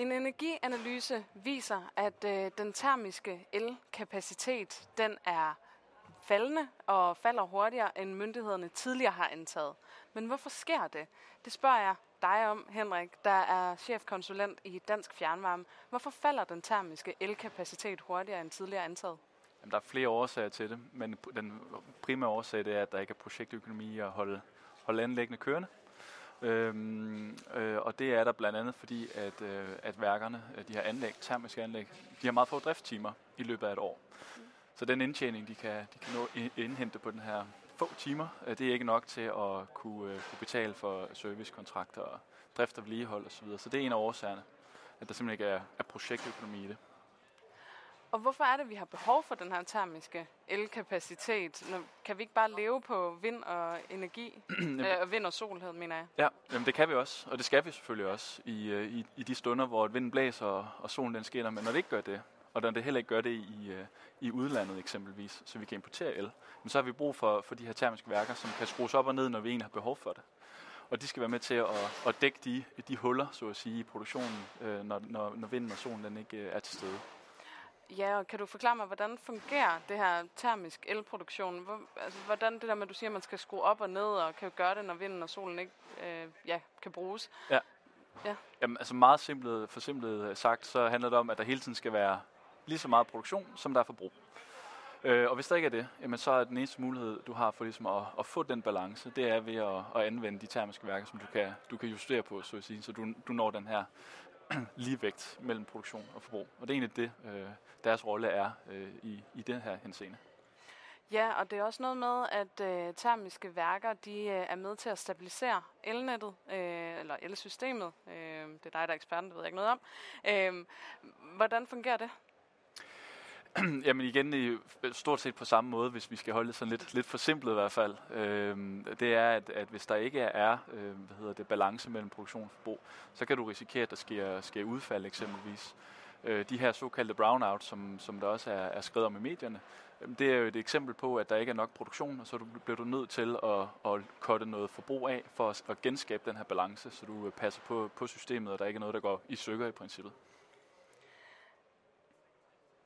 En energianalyse viser, at øh, den termiske elkapacitet den er faldende og falder hurtigere, end myndighederne tidligere har antaget. Men hvorfor sker det? Det spørger jeg dig om, Henrik, der er chefkonsulent i Dansk Fjernvarme. Hvorfor falder den termiske elkapacitet hurtigere end tidligere antaget? Jamen, der er flere årsager til det, men den primære årsag det er, at der ikke er projektøkonomi at holde, holde anlæggene kørende. Øhm, øh, og det er der blandt andet fordi, at, øh, at værkerne, øh, de her anlæg, termiske anlæg, de har meget få driftstimer i løbet af et år. Så den indtjening, de kan, de kan nå indhente på den her få timer, øh, det er ikke nok til at kunne, øh, kunne betale for servicekontrakter og drift og vedligehold osv. Så, så det er en af årsagerne, at der simpelthen ikke er, er projektøkonomi i det. Og hvorfor er det, at vi har behov for den her termiske elkapacitet? Når, kan vi ikke bare leve på vind og energi? øh, vind og sol, mener jeg. Ja, jamen det kan vi også, og det skal vi selvfølgelig også i, øh, i, i de stunder, hvor vinden blæser og, og solen den skinner. Men når det ikke gør det, og når det heller ikke gør det i, øh, i udlandet eksempelvis, så vi kan importere el, men så har vi brug for, for de her termiske værker, som kan skrues op og ned, når vi egentlig har behov for det. Og de skal være med til at, at dække de, de huller, så at sige, i produktionen, øh, når, når, når vinden og solen den ikke er til stede. Ja, og kan du forklare mig, hvordan fungerer det her termisk elproduktion? Hvor, altså, hvordan det der med, at du siger, at man skal skrue op og ned, og kan gøre det, når vinden og solen ikke øh, ja, kan bruges? Ja. ja. Jamen, altså meget simpelt, for simpelt sagt, så handler det om, at der hele tiden skal være lige så meget produktion, som der er forbrug. Øh, og hvis der ikke er det, jamen, så er den eneste mulighed, du har for ligesom at, at få den balance, det er ved at, at anvende de termiske værker, som du kan, du kan justere på, så at sige, så du, du når den her ligevægt mellem produktion og forbrug. Og det er egentlig det, øh, deres rolle er øh, i, i den her henseende. Ja, og det er også noget med, at øh, termiske værker de øh, er med til at stabilisere elnettet, øh, eller elsystemet. Øh, det er dig, der er eksperten, det ved jeg ikke noget om. Øh, hvordan fungerer det? Jamen igen, i, øh, stort set på samme måde, hvis vi skal holde det sådan lidt, lidt forsimplet i hvert fald. Øh, det er, at, at hvis der ikke er øh, hvad hedder det, balance mellem produktion og forbrug, så kan du risikere, at der sker, sker udfald eksempelvis. Øh, de her såkaldte brownout, som, som der også er, er skrevet om i medierne, øh, det er jo et eksempel på, at der ikke er nok produktion, og så bliver du nødt til at, at kotte noget forbrug af, for at, at genskabe den her balance, så du øh, passer på, på systemet, og der ikke er noget, der går i stykker i princippet.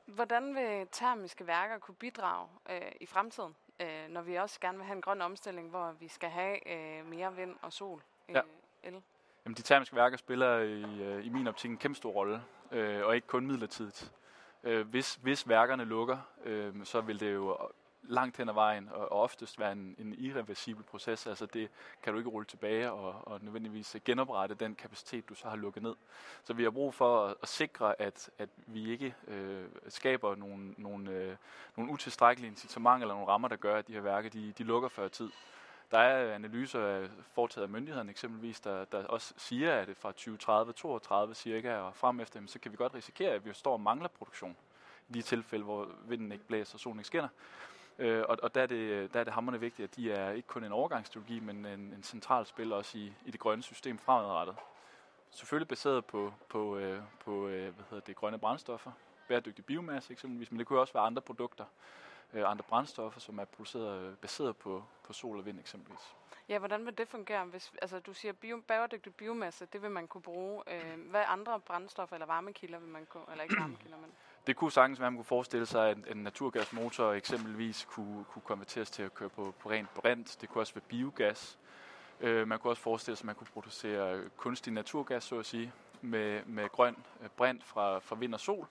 Hvordan vil termiske værker kunne bidrage øh, i fremtiden, øh, når vi også gerne vil have en grøn omstilling, hvor vi skal have øh, mere vind og sol? Øh, ja. El? Jamen, de termiske værker spiller i, øh, i min optik en kæmpe stor rolle, øh, og ikke kun midlertidigt. Øh, hvis, hvis værkerne lukker, øh, så vil det jo langt hen ad vejen, og, og oftest være en, en irreversibel proces. Altså det kan du ikke rulle tilbage og, og nødvendigvis genoprette den kapacitet, du så har lukket ned. Så vi har brug for at, at sikre, at, at vi ikke øh, skaber nogle, nogle, øh, nogle utilstrækkelige incitamenter eller nogle rammer, der gør, at de her værker de, de lukker før tid. Der er analyser foretaget af myndighederne eksempelvis, der, der også siger, at fra 2030-2032 cirka og frem efter, så kan vi godt risikere, at vi står og mangler produktion i de tilfælde, hvor vinden ikke blæser og solen ikke skinner. Øh, og, og der, er det, der er det hammerende vigtigt, at de er ikke kun en overgangsstrategi, men en, en central spil også i, i det grønne system fremadrettet. Selvfølgelig baseret på, på, øh, på øh, hvad hedder det, grønne brændstoffer, bæredygtig biomasse eksempelvis, men det kunne også være andre produkter, øh, andre brændstoffer, som er produceret øh, baseret på, på sol og vind eksempelvis. Ja, hvordan vil det fungere? Hvis, altså, du siger bio, bæredygtig biomasse, det vil man kunne bruge. Øh, hvad andre brændstoffer eller varmekilder vil man kunne, eller ikke varmekilder, men det kunne sagtens være, at man kunne forestille sig, at en naturgasmotor eksempelvis kunne, kunne konverteres til at køre på, på rent brint. Det kunne også være biogas. Øh, man kunne også forestille sig, at man kunne producere kunstig naturgas, så at sige, med, med grøn øh, brint fra, fra vind og sol,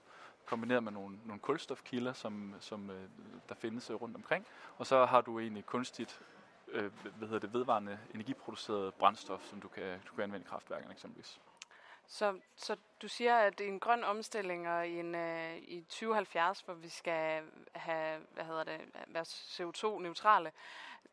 kombineret med nogle, nogle kulstofkilder, som, som øh, der findes øh, rundt omkring. Og så har du egentlig kunstigt øh, hvad hedder det, vedvarende energiproduceret brændstof, som du kan, du kan anvende i kraftværkerne eksempelvis. Så, så du siger, at i en grøn omstilling og i, en, øh, i 2070, hvor vi skal have, hvad hedder det, være CO2-neutrale,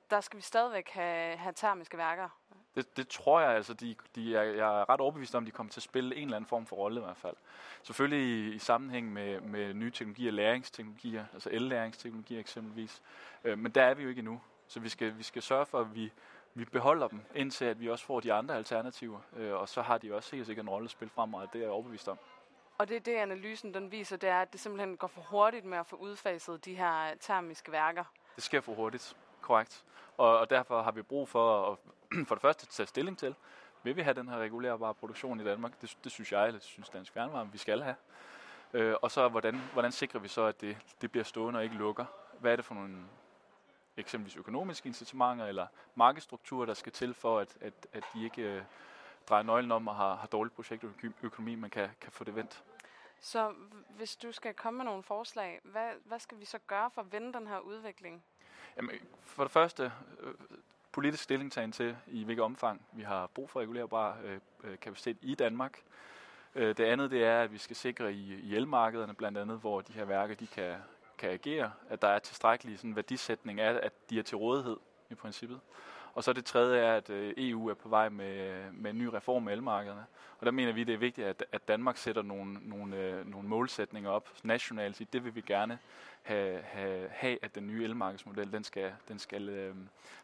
der skal vi stadigvæk have, have termiske værker. Det, det tror jeg altså, de, de er, jeg er ret overbevist om, at de kommer til at spille en eller anden form for rolle i hvert fald. Selvfølgelig i, i sammenhæng med, med nye teknologier, læringsteknologier, altså el-læringsteknologier eksempelvis. Øh, men der er vi jo ikke endnu. Så vi skal, vi skal sørge for, at vi vi beholder dem, indtil at vi også får de andre alternativer. Øh, og så har de også helt sikkert en rolle at spille fremad, det er jeg overbevist om. Og det er det, analysen den viser, det er, at det simpelthen går for hurtigt med at få udfaset de her termiske værker. Det sker for hurtigt, korrekt. Og, og derfor har vi brug for at for det første tage stilling til, vil vi have den her regulerbare produktion i Danmark? Det, det synes jeg, eller det synes Dansk Fjernvarme, vi skal have. Øh, og så hvordan, hvordan sikrer vi så, at det, det bliver stående og ikke lukker? Hvad er det for nogle eksempelvis økonomiske incitamenter eller markedsstrukturer, der skal til for, at, at, at de ikke øh, drejer nøglen om og har, har dårligt projektøkonomi, man kan, kan få det vendt. Så hvis du skal komme med nogle forslag, hvad, hvad skal vi så gøre for at vende den her udvikling? Jamen, for det første, øh, politisk stillingtagen til, i hvilket omfang vi har brug for regulerbar øh, øh, kapacitet i Danmark. Øh, det andet det er, at vi skal sikre i, i elmarkederne blandt andet, hvor de her værker de kan, kan agere, at der er tilstrækkelig sådan, værdisætning af, at de er til rådighed i princippet. Og så det tredje er, at øh, EU er på vej med, med en ny reform af elmarkederne. Og der mener vi, det er vigtigt, at, at Danmark sætter nogle, nogle, øh, nogle målsætninger op nationalt. Det vil vi gerne have, have, have at den nye elmarkedsmodel den skal, den skal, øh,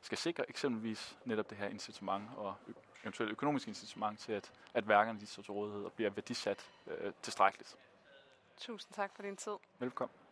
skal sikre eksempelvis netop det her incitament og eventuelt økonomisk incitament til, at, at værkerne de står til rådighed og bliver værdisat øh, tilstrækkeligt. Tusind tak for din tid. Velkommen.